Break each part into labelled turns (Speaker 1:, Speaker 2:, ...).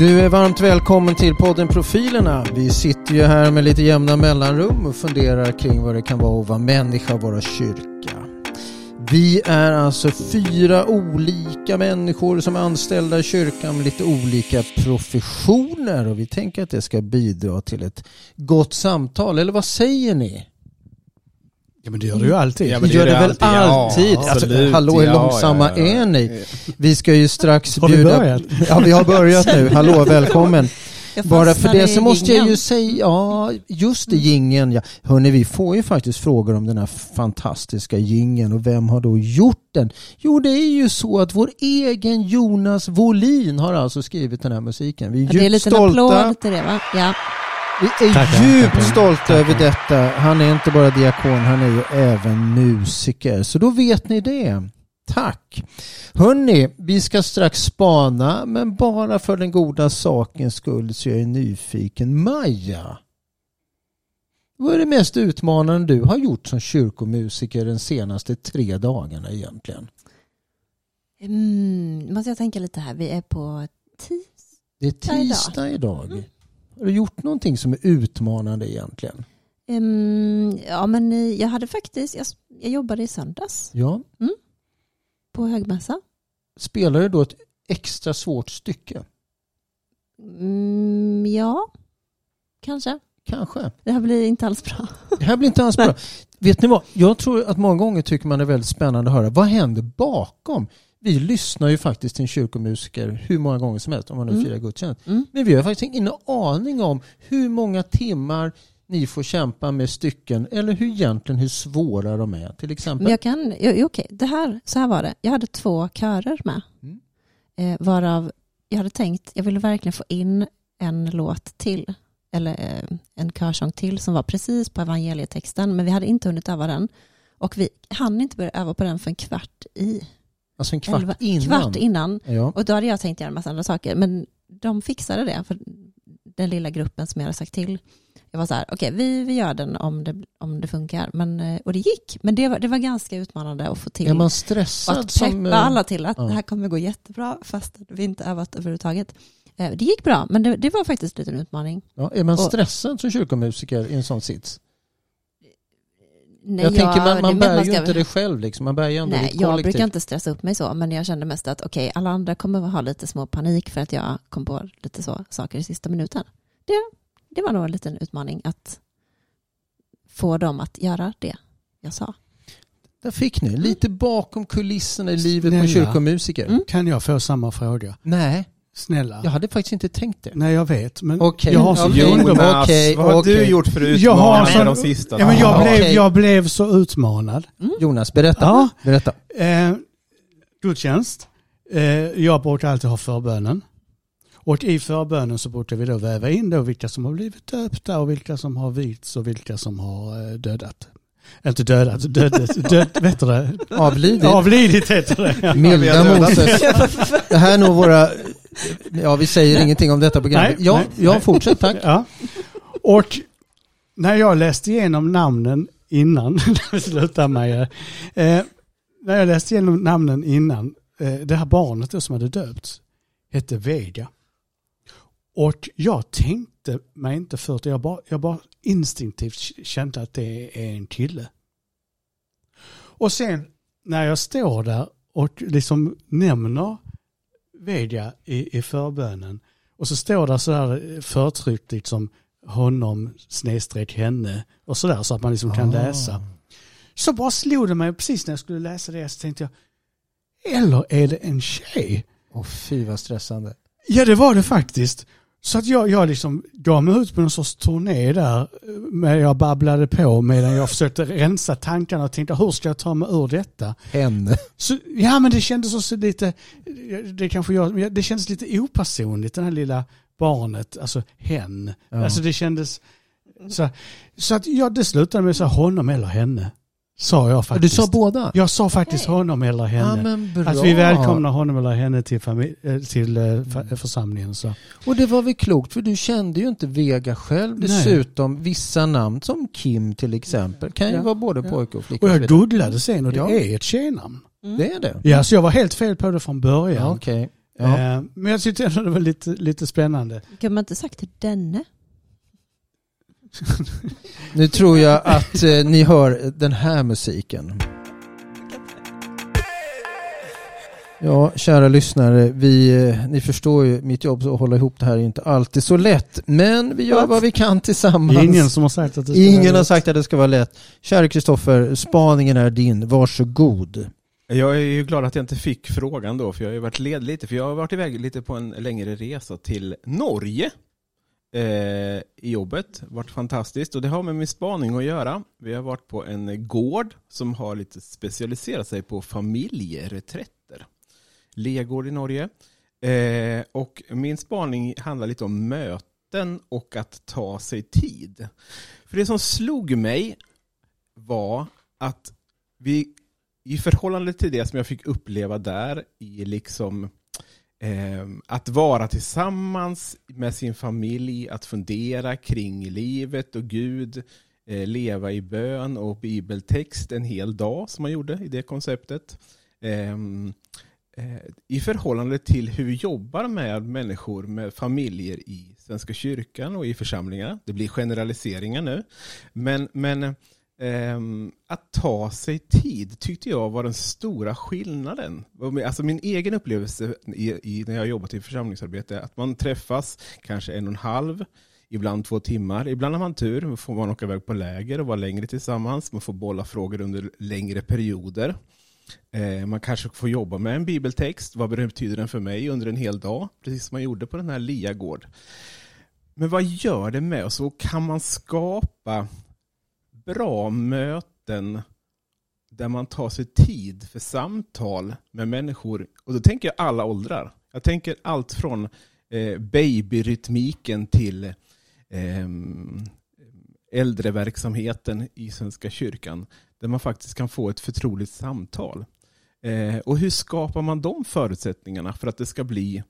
Speaker 1: Du är varmt välkommen till podden Profilerna. Vi sitter ju här med lite jämna mellanrum och funderar kring vad det kan vara att vara människa och vara kyrka. Vi är alltså fyra olika människor som är anställda i kyrkan med lite olika professioner och vi tänker att det ska bidra till ett gott samtal. Eller vad säger ni?
Speaker 2: Ja men det gör du ju alltid.
Speaker 1: Ja, det gör det, väl alltid? Ja, alltså, hallå hur ja, långsamma ja, är ni? Vi ska ju strax
Speaker 2: har
Speaker 1: bjuda...
Speaker 2: Har vi börjat?
Speaker 1: Ja vi har börjat nu. Hallå välkommen. Bara för det så måste jag ju säga, ja just det gingen ja. Hörni vi får ju faktiskt frågor om den här fantastiska gingen och vem har då gjort den? Jo det är ju så att vår egen Jonas Volin har alltså skrivit den här musiken. Vi är, ja,
Speaker 3: det är lite
Speaker 1: stolta.
Speaker 3: applåd till det va? Ja.
Speaker 1: Vi är tackar, djupt tackar, stolta tackar. över detta. Han är inte bara diakon, han är ju även musiker. Så då vet ni det. Tack! Hörni, vi ska strax spana, men bara för den goda sakens skull så jag är nyfiken. Maja, vad är det mest utmanande du har gjort som kyrkomusiker den senaste tre dagarna egentligen?
Speaker 3: Mm, måste jag tänka lite här. Vi är på tisdag
Speaker 1: Det är tisdag idag. idag. Mm. Har du gjort någonting som är utmanande egentligen?
Speaker 3: Um, ja, men eh, jag hade faktiskt, jag, jag jobbade i söndags.
Speaker 1: Ja.
Speaker 3: Mm. På högmässa.
Speaker 1: Spelar du då ett extra svårt stycke?
Speaker 3: Mm, ja, kanske.
Speaker 1: Kanske.
Speaker 3: Det här blir inte alls bra.
Speaker 1: Det här blir inte alls bra. Vet ni vad? Jag tror att många gånger tycker man det är väldigt spännande att höra. Vad händer bakom? Vi lyssnar ju faktiskt till en kyrkomusiker hur många gånger som helst om man nu mm. firar gudstjänst. Mm. Men vi har faktiskt ingen aning om hur många timmar ni får kämpa med stycken eller hur egentligen hur svåra de är till exempel.
Speaker 3: Men jag kan, okej, okay, det här, så här var det. Jag hade två körer med. Mm. Eh, varav jag hade tänkt, jag ville verkligen få in en låt till eller eh, en körsång till som var precis på evangelietexten men vi hade inte hunnit öva den och vi hann inte börja öva på den för en kvart i
Speaker 1: Alltså en kvart 11, innan?
Speaker 3: Kvart innan. Ja. Och då hade jag tänkt göra en massa andra saker. Men de fixade det. För den lilla gruppen som jag hade sagt till. Jag var så här, okej okay, vi, vi gör den om det, om det funkar. Men, eh, och det gick. Men det var, det var ganska utmanande att få till.
Speaker 1: Är man stressad?
Speaker 3: Att peppa som, eh, alla till att ja. det här kommer gå jättebra fast vi inte övat överhuvudtaget. Eh, det gick bra, men det, det var faktiskt lite en utmaning.
Speaker 1: Ja, är man stressad och, som kyrkomusiker i en sån sits?
Speaker 3: Nej,
Speaker 1: jag, jag tänker man, man bär ju inte det själv liksom. Man bär ju ändå
Speaker 3: Nej, jag brukar inte stressa upp mig så, men jag kände mest att okej, okay, alla andra kommer ha lite små panik för att jag kom på lite så saker i sista minuten. Det, det var nog en liten utmaning att få dem att göra det jag sa.
Speaker 1: Där fick ni, lite bakom kulisserna i livet Snälla, på kyrkomusiker. Mm.
Speaker 2: Kan jag få samma fråga?
Speaker 1: Nej.
Speaker 2: Snälla.
Speaker 1: Jag hade faktiskt inte tänkt det.
Speaker 2: Nej jag vet. Men
Speaker 1: okay.
Speaker 2: jag har så
Speaker 1: okay.
Speaker 4: Jonas, okay. vad har okay. du gjort för utmaningar sån... de sista
Speaker 2: ja, men jag, blev, jag blev så utmanad.
Speaker 1: Mm. Jonas, berätta. Ja. berätta.
Speaker 2: Eh, gudstjänst. Eh, jag brukar alltid ha förbönen. Och i förbönen så brukar vi då väva in då vilka som har blivit döpta och vilka som har vigts och vilka som har eh, dödat. Inte dödat, dödat, död, vet du det?
Speaker 1: Avlidit.
Speaker 2: Avlidit heter det.
Speaker 1: Milda Moses. Det här är nog våra Ja, vi säger nej. ingenting om detta programmet. Ja, nej, ja fortsätt tack.
Speaker 2: Ja. Och när jag läste igenom namnen innan, sluta Maja, eh, när jag läste igenom namnen innan, eh, det här barnet som hade döpts hette Vega. Och jag tänkte mig inte för jag bara, jag bara instinktivt kände att det är en kille. Och sen när jag står där och liksom nämner Vedja i, i förbönen. Och så står det så här förtryckt liksom honom snedstreck henne och sådär så att man liksom kan ah. läsa. Så bara slog det mig precis när jag skulle läsa det så tänkte jag, eller är det en tjej?
Speaker 1: Åh oh, fy vad stressande.
Speaker 2: Ja det var det faktiskt. Så att jag, jag liksom gav mig ut på någon sorts turné där. Men jag babblade på medan jag försökte rensa tankarna och tänkte hur ska jag ta mig ur detta?
Speaker 1: Henne.
Speaker 2: Så, ja men det kändes också lite, det kanske jag, det kändes lite opersonligt det här lilla barnet, alltså hen. Ja. Alltså det kändes, så, så att ja, det slutade med så honom eller henne. Sa jag faktiskt.
Speaker 1: Du sa båda?
Speaker 2: Jag sa faktiskt hey. honom eller henne.
Speaker 1: Ja,
Speaker 2: att vi välkomnar honom eller henne till, eh, till mm. församlingen. Så.
Speaker 1: Och det var väl klokt för du kände ju inte Vega själv. Dessutom Nej. vissa namn som Kim till exempel kan ju ja. vara både ja. pojke och flicka.
Speaker 2: Och jag googlade sen och det ja. är ett tjejnamn.
Speaker 1: Mm. Det är det?
Speaker 2: Ja, så jag var helt fel på det från början.
Speaker 1: Ja, okay.
Speaker 2: Ja. Eh, men jag tyckte ändå det var lite, lite spännande.
Speaker 3: Kan man inte sagt till denne?
Speaker 1: Nu tror jag att eh, ni hör den här musiken. Ja, kära lyssnare, vi, eh, ni förstår ju, mitt jobb att hålla ihop det här är inte alltid så lätt. Men vi gör vad vi kan tillsammans.
Speaker 2: Ingen som har sagt att det ska
Speaker 1: Ingen har sagt att det ska vara lätt. Kära Kristoffer, spaningen är din. Varsågod.
Speaker 4: Jag är ju glad att jag inte fick frågan då, för jag har ju varit led lite, för jag har varit iväg lite på en längre resa till Norge eh, i jobbet. Varit fantastiskt och det har med min spaning att göra. Vi har varit på en gård som har lite specialiserat sig på familjereträtter. Legård i Norge. Eh, och min spaning handlar lite om möten och att ta sig tid. För det som slog mig var att vi i förhållande till det som jag fick uppleva där i liksom eh, att vara tillsammans med sin familj, att fundera kring livet och Gud, eh, leva i bön och bibeltext en hel dag som man gjorde i det konceptet. Eh, eh i förhållande till hur vi jobbar med människor, med familjer i Svenska kyrkan och i församlingar. Det blir generaliseringar nu. Men, men Ehm, att ta sig tid tyckte jag var den stora skillnaden. Alltså min egen upplevelse i, i, när jag jobbat i församlingsarbete, att man träffas kanske en och en halv, ibland två timmar. Ibland har man tur, får man åka iväg på läger och vara längre tillsammans. Man får bolla frågor under längre perioder. Ehm, man kanske får jobba med en bibeltext. Vad betyder den för mig under en hel dag? Precis som man gjorde på den här Liagård. Men vad gör det med oss? Och kan man skapa bra möten där man tar sig tid för samtal med människor. Och då tänker jag alla åldrar. Jag tänker allt från eh, babyrytmiken till eh, äldreverksamheten i Svenska kyrkan. Där man faktiskt kan få ett förtroligt samtal. Eh, och hur skapar man de förutsättningarna för att det ska bli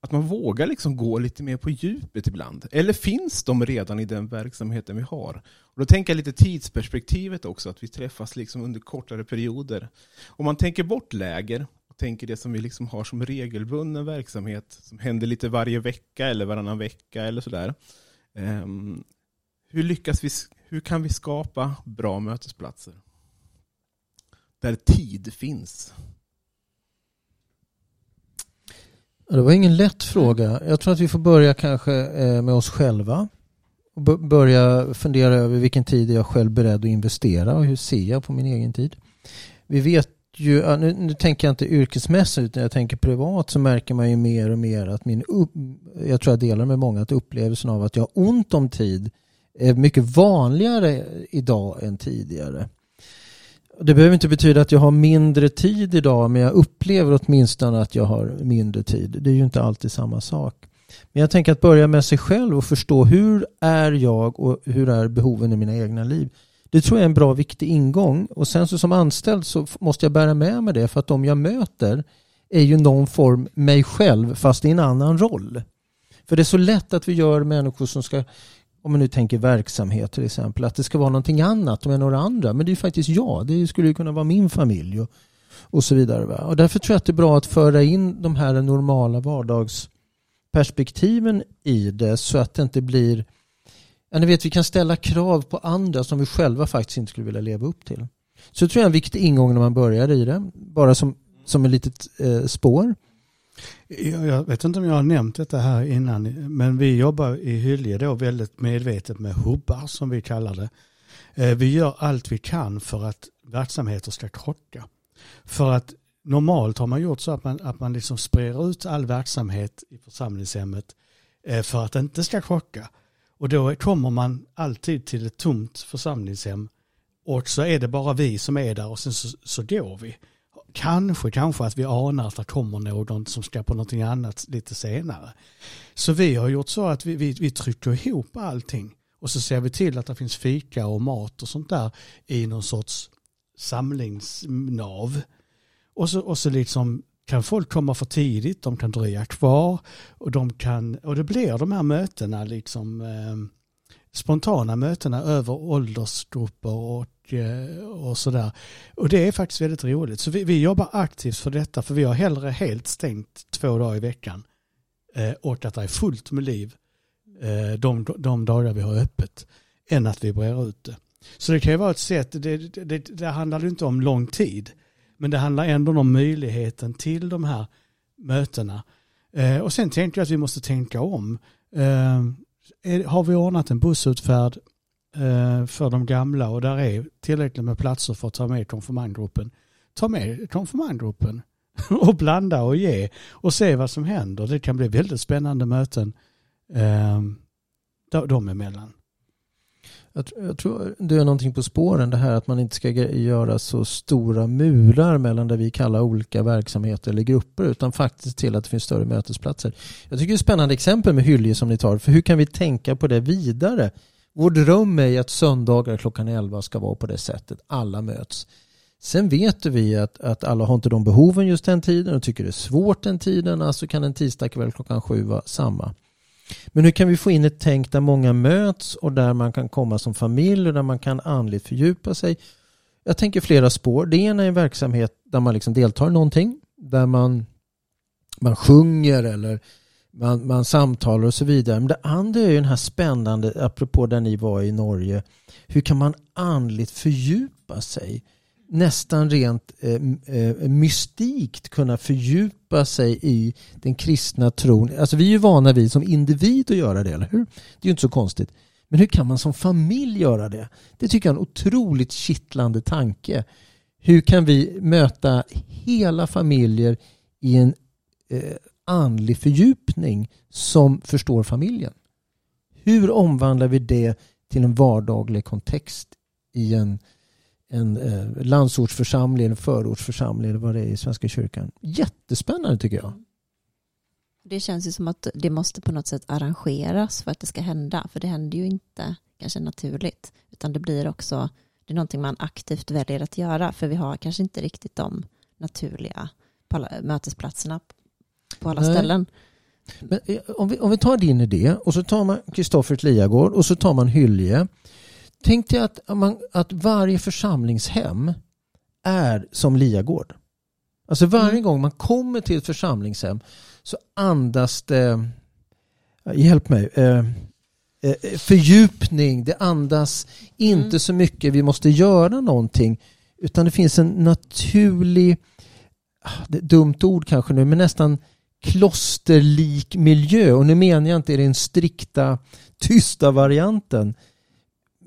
Speaker 4: att man vågar liksom gå lite mer på djupet ibland. Eller finns de redan i den verksamheten vi har? Och då tänker jag lite tidsperspektivet också, att vi träffas liksom under kortare perioder. Om man tänker bort läger och tänker det som vi liksom har som regelbunden verksamhet, som händer lite varje vecka eller varannan vecka eller sådär. Um, hur, lyckas vi, hur kan vi skapa bra mötesplatser? Där tid finns.
Speaker 1: Det var ingen lätt fråga. Jag tror att vi får börja kanske eh, med oss själva. Och börja fundera över vilken tid är jag själv beredd att investera och hur ser jag på min egen tid. Vi vet ju, nu, nu tänker jag inte yrkesmässigt utan jag tänker privat så märker man ju mer och mer att min, upp, jag tror jag delar med många, att upplevelsen av att jag har ont om tid är mycket vanligare idag än tidigare. Det behöver inte betyda att jag har mindre tid idag men jag upplever åtminstone att jag har mindre tid. Det är ju inte alltid samma sak. Men jag tänker att börja med sig själv och förstå hur är jag och hur är behoven i mina egna liv. Det tror jag är en bra viktig ingång och sen så som anställd så måste jag bära med mig det för att de jag möter är ju någon form mig själv fast i en annan roll. För det är så lätt att vi gör människor som ska om man nu tänker verksamhet till exempel, att det ska vara någonting annat med några andra. Men det är faktiskt jag. Det skulle kunna vara min familj och, och så vidare. Va? Och därför tror jag att det är bra att föra in de här normala vardagsperspektiven i det så att det inte blir Ja, ni vet, vi kan ställa krav på andra som vi själva faktiskt inte skulle vilja leva upp till. Så det tror jag är en viktig ingång när man börjar i det. Bara som, som ett litet eh, spår.
Speaker 2: Jag vet inte om jag har nämnt detta här innan, men vi jobbar i Hylje då väldigt medvetet med hubbar som vi kallar det. Eh, vi gör allt vi kan för att verksamheter ska krocka. För att normalt har man gjort så att man, att man liksom sprider ut all verksamhet i församlingshemmet eh, för att det inte ska krocka. Och då kommer man alltid till ett tomt församlingshem och så är det bara vi som är där och sen så, så går vi kanske, kanske att vi anar att det kommer någon som ska på någonting annat lite senare. Så vi har gjort så att vi, vi, vi trycker ihop allting och så ser vi till att det finns fika och mat och sånt där i någon sorts samlingsnav. Och så, och så liksom kan folk komma för tidigt, de kan dröja kvar och, de kan, och det blir de här mötena, liksom, eh, spontana mötena över åldersgrupper och och, eh, och sådär. Och det är faktiskt väldigt roligt. Så vi, vi jobbar aktivt för detta för vi har hellre helt stängt två dagar i veckan eh, och att det är fullt med liv eh, de, de dagar vi har öppet än att vi brer ut det. Så det kan ju vara ett sätt, det, det, det, det handlar inte om lång tid, men det handlar ändå om möjligheten till de här mötena. Eh, och sen tänker jag att vi måste tänka om. Eh, är, har vi ordnat en bussutfärd Eh, för de gamla och där är tillräckligt med platser för att ta med konfirmandgruppen, ta med konfirmandgruppen och blanda och ge och se vad som händer. Det kan bli väldigt spännande möten eh, de emellan.
Speaker 1: Jag, jag tror du är någonting på spåren det här att man inte ska göra så stora murar mellan det vi kallar olika verksamheter eller grupper utan faktiskt till att det finns större mötesplatser. Jag tycker det är ett spännande exempel med Hylje som ni tar för hur kan vi tänka på det vidare? Vår dröm är att söndagar klockan 11 ska vara på det sättet. Alla möts. Sen vet vi att, att alla har inte de behoven just den tiden och tycker det är svårt den tiden. Alltså kan en tisdag kväll klockan 7 vara samma. Men hur kan vi få in ett tänk där många möts och där man kan komma som familj och där man kan andligt fördjupa sig? Jag tänker flera spår. Det ena är en verksamhet där man liksom deltar i någonting. Där man, man sjunger eller man, man samtalar och så vidare. Men det andra är ju den här spännande, apropå där ni var i Norge. Hur kan man andligt fördjupa sig? nästan rent eh, eh, mystikt kunna fördjupa sig i den kristna tron. Alltså vi är ju vana vid som individ att göra det, eller hur? Det är ju inte så konstigt. Men hur kan man som familj göra det? Det tycker jag är en otroligt kittlande tanke. Hur kan vi möta hela familjer i en eh, andlig fördjupning som förstår familjen? Hur omvandlar vi det till en vardaglig kontext i en en eh, landsortsförsamling, en förortsförsamling eller vad det är i Svenska kyrkan. Jättespännande tycker jag.
Speaker 3: Det känns ju som att det måste på något sätt arrangeras för att det ska hända. För det händer ju inte kanske naturligt. Utan det blir också, det är någonting man aktivt väljer att göra. För vi har kanske inte riktigt de naturliga mötesplatserna på alla Nej. ställen.
Speaker 1: Men eh, om vi, om vi tar din idé och så tar man Kristoffer Liagård och så tar man Hylje Tänk dig att, man, att varje församlingshem är som Liagård. Alltså varje mm. gång man kommer till ett församlingshem så andas det, hjälp mig, eh, eh, fördjupning, det andas inte mm. så mycket vi måste göra någonting utan det finns en naturlig, ah, dumt ord kanske nu, men nästan klosterlik miljö och nu menar jag inte i den strikta tysta varianten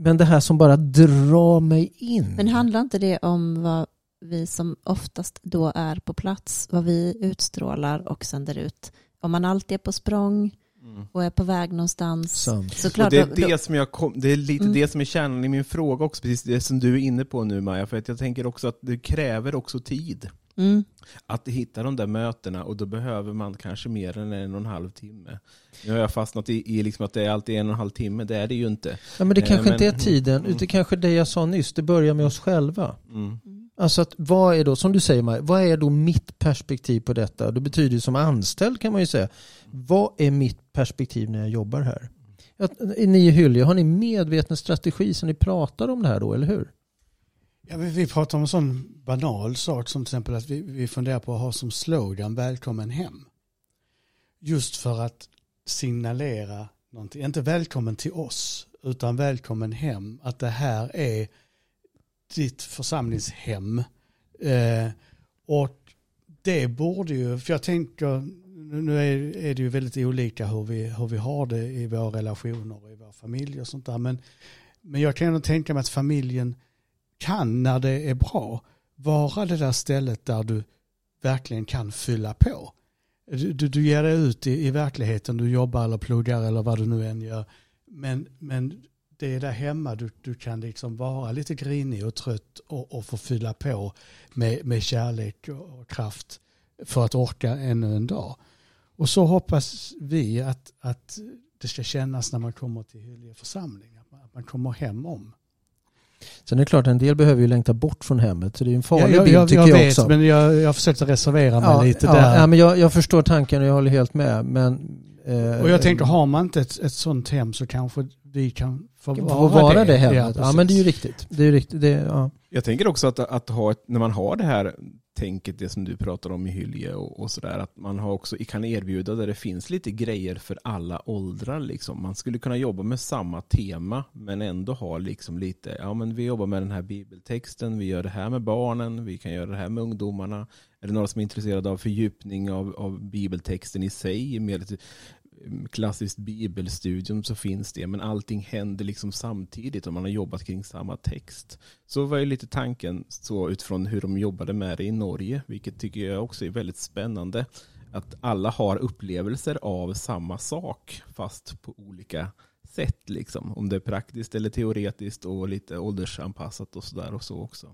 Speaker 1: men det här som bara drar mig in.
Speaker 3: Men handlar inte det om vad vi som oftast då är på plats, vad vi utstrålar och sänder ut? Om man alltid är på språng mm. och är på väg någonstans.
Speaker 4: Så klart, och det, är det, då, som jag kom, det är lite mm. det som är kärnan i min fråga också, precis det som du är inne på nu Maja, för att jag tänker också att det kräver också tid. Mm. Att hitta de där mötena och då behöver man kanske mer än en och en halv timme. Nu har jag fastnat i, i liksom att det är alltid en och en halv timme, det är det ju inte.
Speaker 1: Ja, men det kanske eh, men, inte är tiden, mm. utan kanske det jag sa nyss, det börjar med oss själva. Mm. Alltså att vad är då, som du säger Maj, vad är då mitt perspektiv på detta? Det betyder som anställd kan man ju säga, vad är mitt perspektiv när jag jobbar här? Att, ni i Hylje, har ni medveten strategi så ni pratar om det här då, eller hur?
Speaker 2: Ja, vi pratar om en sån banal sak som till exempel att vi, vi funderar på att ha som slogan välkommen hem. Just för att signalera någonting, inte välkommen till oss, utan välkommen hem. Att det här är ditt församlingshem. Eh, och det borde ju, för jag tänker, nu är, är det ju väldigt olika hur vi, hur vi har det i våra relationer och i våra familjer och sånt där. Men, men jag kan ändå tänka mig att familjen kan när det är bra vara det där stället där du verkligen kan fylla på. Du, du, du ger dig ut i, i verkligheten, du jobbar eller pluggar eller vad du nu än gör. Men, men det är där hemma du, du kan liksom vara lite grinig och trött och, och få fylla på med, med kärlek och, och kraft för att orka ännu en dag. Och så hoppas vi att, att det ska kännas när man kommer till Hyllie församling, att man kommer hem om.
Speaker 1: Sen är det klart, en del behöver ju längta bort från hemmet. Så det är en farlig ja,
Speaker 2: jag,
Speaker 1: bild tycker
Speaker 2: jag,
Speaker 1: jag,
Speaker 2: vet,
Speaker 1: också.
Speaker 2: men jag, jag försökte reservera mig
Speaker 1: ja,
Speaker 2: lite
Speaker 1: ja,
Speaker 2: där.
Speaker 1: Ja, men jag, jag förstår tanken och jag håller helt med. Men,
Speaker 2: eh, och jag tänker, har man inte ett, ett sånt hem så kanske vi kan få vara,
Speaker 1: det,
Speaker 2: Ja,
Speaker 1: hemmet. Ja,
Speaker 2: precis.
Speaker 1: men det är ju riktigt. Det är ju riktigt. Det, ja.
Speaker 4: Jag tänker också att, att ha ett, när man har det här tänket, det som du pratar om i Hylje och, och sådär, att man har också, kan erbjuda där det finns lite grejer för alla åldrar. Liksom. Man skulle kunna jobba med samma tema men ändå ha liksom lite, ja men vi jobbar med den här bibeltexten, vi gör det här med barnen, vi kan göra det här med ungdomarna. Är det några som är intresserade av fördjupning av, av bibeltexten i sig, mer klassiskt bibelstudium så finns det, men allting händer liksom samtidigt och man har jobbat kring samma text. Så var ju lite tanken så utifrån hur de jobbade med det i Norge, vilket tycker jag också är väldigt spännande. Att alla har upplevelser av samma sak, fast på olika sätt. Liksom. Om det är praktiskt eller teoretiskt och lite åldersanpassat och sådär och så också.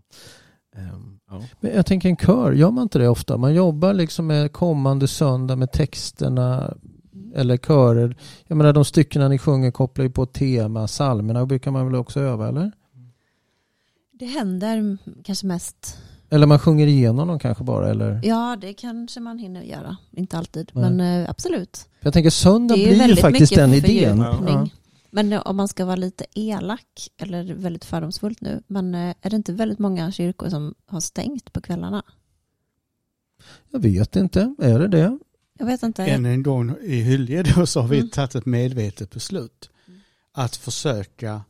Speaker 4: Um, ja.
Speaker 1: Men jag tänker en kör, gör man inte det ofta? Man jobbar liksom med kommande söndag med texterna eller körer. Jag menar de styckena ni sjunger kopplar ju på tema, psalmerna brukar man väl också öva eller?
Speaker 3: Det händer kanske mest,
Speaker 1: Eller man sjunger igenom dem kanske bara eller?
Speaker 3: ja det kanske man hinner göra, inte alltid,
Speaker 1: Nej.
Speaker 3: men eh, absolut.
Speaker 1: Jag tänker söndag blir ju faktiskt den idén. Ja.
Speaker 3: Men eh, om man ska vara lite elak eller väldigt fördomsfullt nu, men eh, är det inte väldigt många kyrkor som har stängt på kvällarna?
Speaker 1: Jag vet inte, är det det?
Speaker 3: Jag vet inte.
Speaker 2: Än en gång i Hylje då så har vi
Speaker 3: Mm.
Speaker 2: tagit ett medvetet beslut.
Speaker 3: Mm.
Speaker 2: Att försöka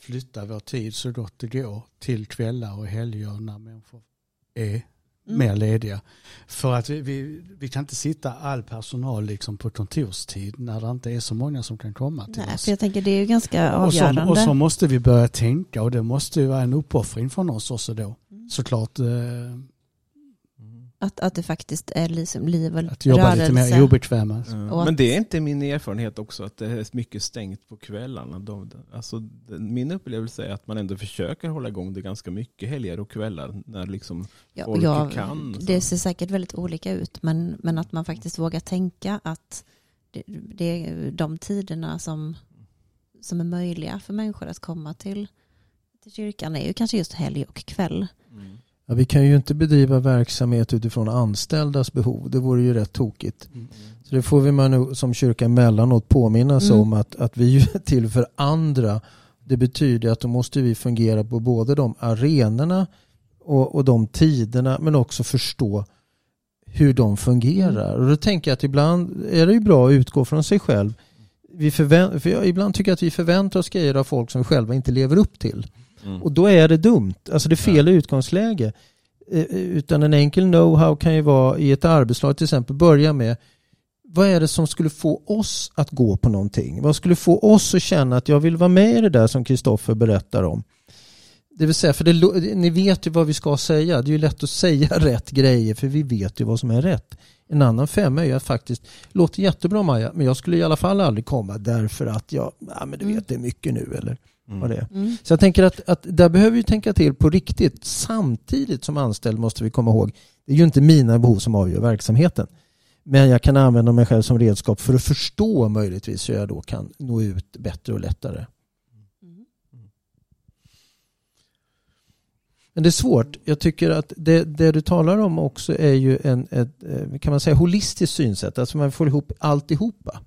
Speaker 2: flytta vår tid så gott det går till kvällar och helger när människor är
Speaker 3: Mm.
Speaker 2: mer lediga. För att vi, vi, vi kan inte sitta all personal liksom på kontorstid när det inte är så många som kan komma till
Speaker 3: Nej,
Speaker 2: oss.
Speaker 3: för jag tänker det är ju ganska
Speaker 2: Och så,
Speaker 3: avgörande.
Speaker 2: och så måste vi börja tänka och det måste ju vara en uppoffring från oss också då.
Speaker 3: Mm.
Speaker 2: Såklart eh,
Speaker 3: Att, att det faktiskt är liksom liv och
Speaker 2: att jobba
Speaker 3: rörelse.
Speaker 2: lite mer obekväma.
Speaker 4: Ja.
Speaker 3: Och
Speaker 4: Men det är inte min erfarenhet också att det är mycket stängt på kvällarna. De, alltså, min upplevelse är att man ändå försöker hålla igång det ganska mycket helger och kvällar när liksom
Speaker 3: Ja,
Speaker 4: folk
Speaker 3: ja,
Speaker 4: kan, så.
Speaker 3: Det ser säkert väldigt olika ut, men, men att man faktiskt vågar tänka att det, det är de tiderna som, som är möjliga för människor att komma till, till kyrkan är ju kanske just helg och kväll.
Speaker 4: Mm.
Speaker 1: Ja, vi kan ju inte bedriva verksamhet utifrån anställdas behov. Det vore ju rätt tokigt.
Speaker 2: Mm.
Speaker 1: Så det får vi man som kyrka emellanåt påminnas
Speaker 3: Mm.
Speaker 1: om att, att vi är till för andra. Det betyder att då måste vi fungera på både de arenorna och, och de tiderna men också förstå hur de fungerar. Och då tänker jag att ibland är det ju bra att utgå från sig själv. Vi förvä- för jag ibland tycker jag att vi förväntar oss grejer av folk som vi själva inte lever upp till.
Speaker 4: Mm.
Speaker 1: Och då är det dumt. Alltså det är fel utgångsläge. Eh, Utan en enkel know-how kan ju vara i ett arbetslag till exempel börja med vad är det som skulle få oss att gå på någonting? Vad skulle få oss att känna att jag vill vara med i det där som Kristoffer berättar om? Det vill säga, för det, ni vet ju vad vi ska säga. Det är ju lätt att säga rätt grejer för vi vet ju vad som är rätt. En annan femma är ju att faktiskt, låter jättebra Maja, men jag skulle i alla fall aldrig komma därför att jag, ja men du vet det är mycket nu eller vad det är.
Speaker 3: Mm.
Speaker 1: Så jag tänker att, att där behöver vi tänka till på riktigt. Samtidigt som anställd måste vi komma ihåg, det är ju inte mina behov som avgör verksamheten. Men jag kan använda mig själv som redskap för att förstå möjligtvis hur jag då kan nå ut bättre och lättare.
Speaker 3: Mm.
Speaker 1: Men det är svårt. Jag tycker att det, det du talar om också är ju en, ett, eh, kan man säga, holistiskt synsätt. Alltså man får ihop alltihopa.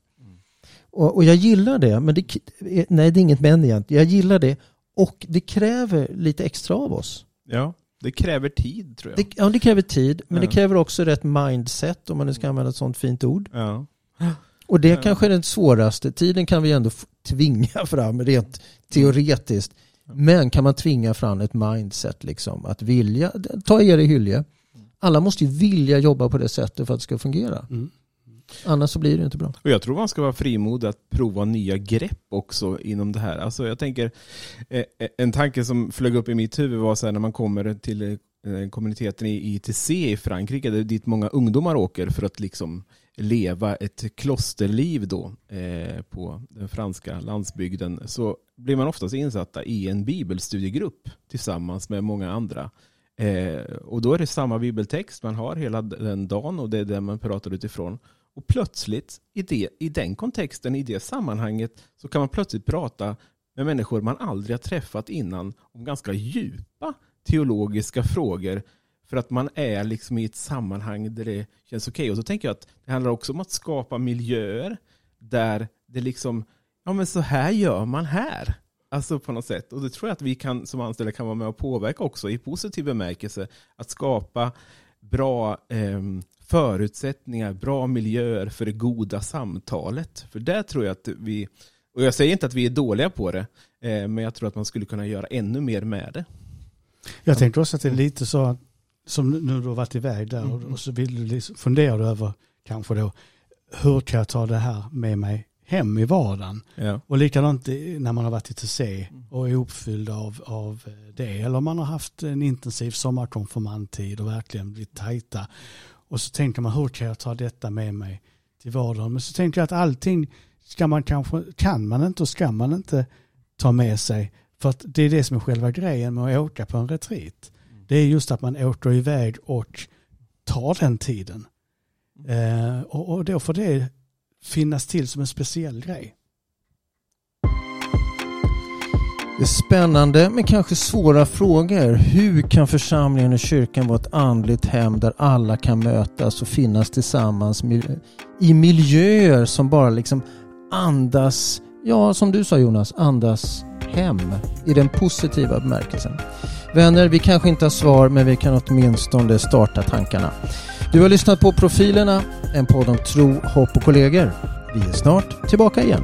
Speaker 1: Och, och jag gillar det, men det, nej det är inget men egentligen. Jag gillar det och det kräver lite extra av oss.
Speaker 4: Ja, det kräver tid tror jag.
Speaker 1: Det, ja, det kräver tid, men
Speaker 4: Ja.
Speaker 1: det kräver också rätt mindset om man nu ska använda ett sånt fint ord.
Speaker 4: Ja.
Speaker 1: Och det
Speaker 4: Ja.
Speaker 1: kanske är den svåraste. Tiden kan vi ändå tvinga fram rent teoretiskt. Men kan man tvinga fram ett mindset liksom att vilja, ta er i Hylje. Alla måste ju vilja jobba på det sättet för att det ska fungera.
Speaker 2: Mm.
Speaker 1: Annars så blir det inte bra.
Speaker 4: Och jag tror man ska vara frimodig att prova nya grepp också inom det här. Alltså jag tänker, eh, eh, en tanke som flög upp i mitt huvud var så här när man kommer till eh, kommuniteten i ITC i Frankrike, där dit många ungdomar åker för att liksom leva ett klosterliv då eh, på den franska landsbygden, så blir man oftast insatta i en bibelstudiegrupp tillsammans med många andra. Eh, och då är det samma bibeltext man har hela den dagen och det är det man pratar utifrån. Och plötsligt i, det, i den kontexten, i det sammanhanget, så kan man plötsligt prata med människor man aldrig har träffat innan om ganska djupa teologiska frågor för att man är liksom i ett sammanhang där det känns okej. Och så tänker jag att det handlar också om att skapa miljöer där det liksom, ja men så här gör man här. Alltså på något sätt. Och det tror jag att vi kan, som anställda kan vara med och påverka också i positiv bemärkelse. Att skapa bra eh, förutsättningar, bra miljöer för det goda samtalet. För där tror jag att vi, och jag säger inte att vi är dåliga på det, eh, men jag tror att man skulle kunna göra ännu mer med det.
Speaker 2: Jag tänker också att det är lite så, som nu du har varit iväg där och, och så vill du liksom, funderar över kanske då, hur kan jag ta det här med mig hem i vardagen?
Speaker 4: Ja.
Speaker 2: Och likadant när man har varit i TC och är uppfylld av, av det. Eller man har haft en intensiv sommarkonfirmandtid och verkligen blivit tajta. Och så tänker man, hur kan jag ta detta med mig till vardagen? Men så tänker jag att allting ska man kanske, kan man inte och ska man inte ta med sig. För att det är det som är själva grejen med att åka på en retreat. Det är just att man åker iväg och tar den tiden. Eh, och, och då får det finnas till som en speciell grej.
Speaker 1: Spännande men kanske svåra frågor. Hur kan församlingen och kyrkan vara ett andligt hem där alla kan mötas och finnas tillsammans i miljöer som bara liksom andas, ja som du sa Jonas, andas hem i den positiva bemärkelsen. Vänner, vi kanske inte har svar men vi kan åtminstone starta tankarna. Du har lyssnat på Profilerna, en podd om tro, hopp och kollegor. Vi är snart tillbaka igen.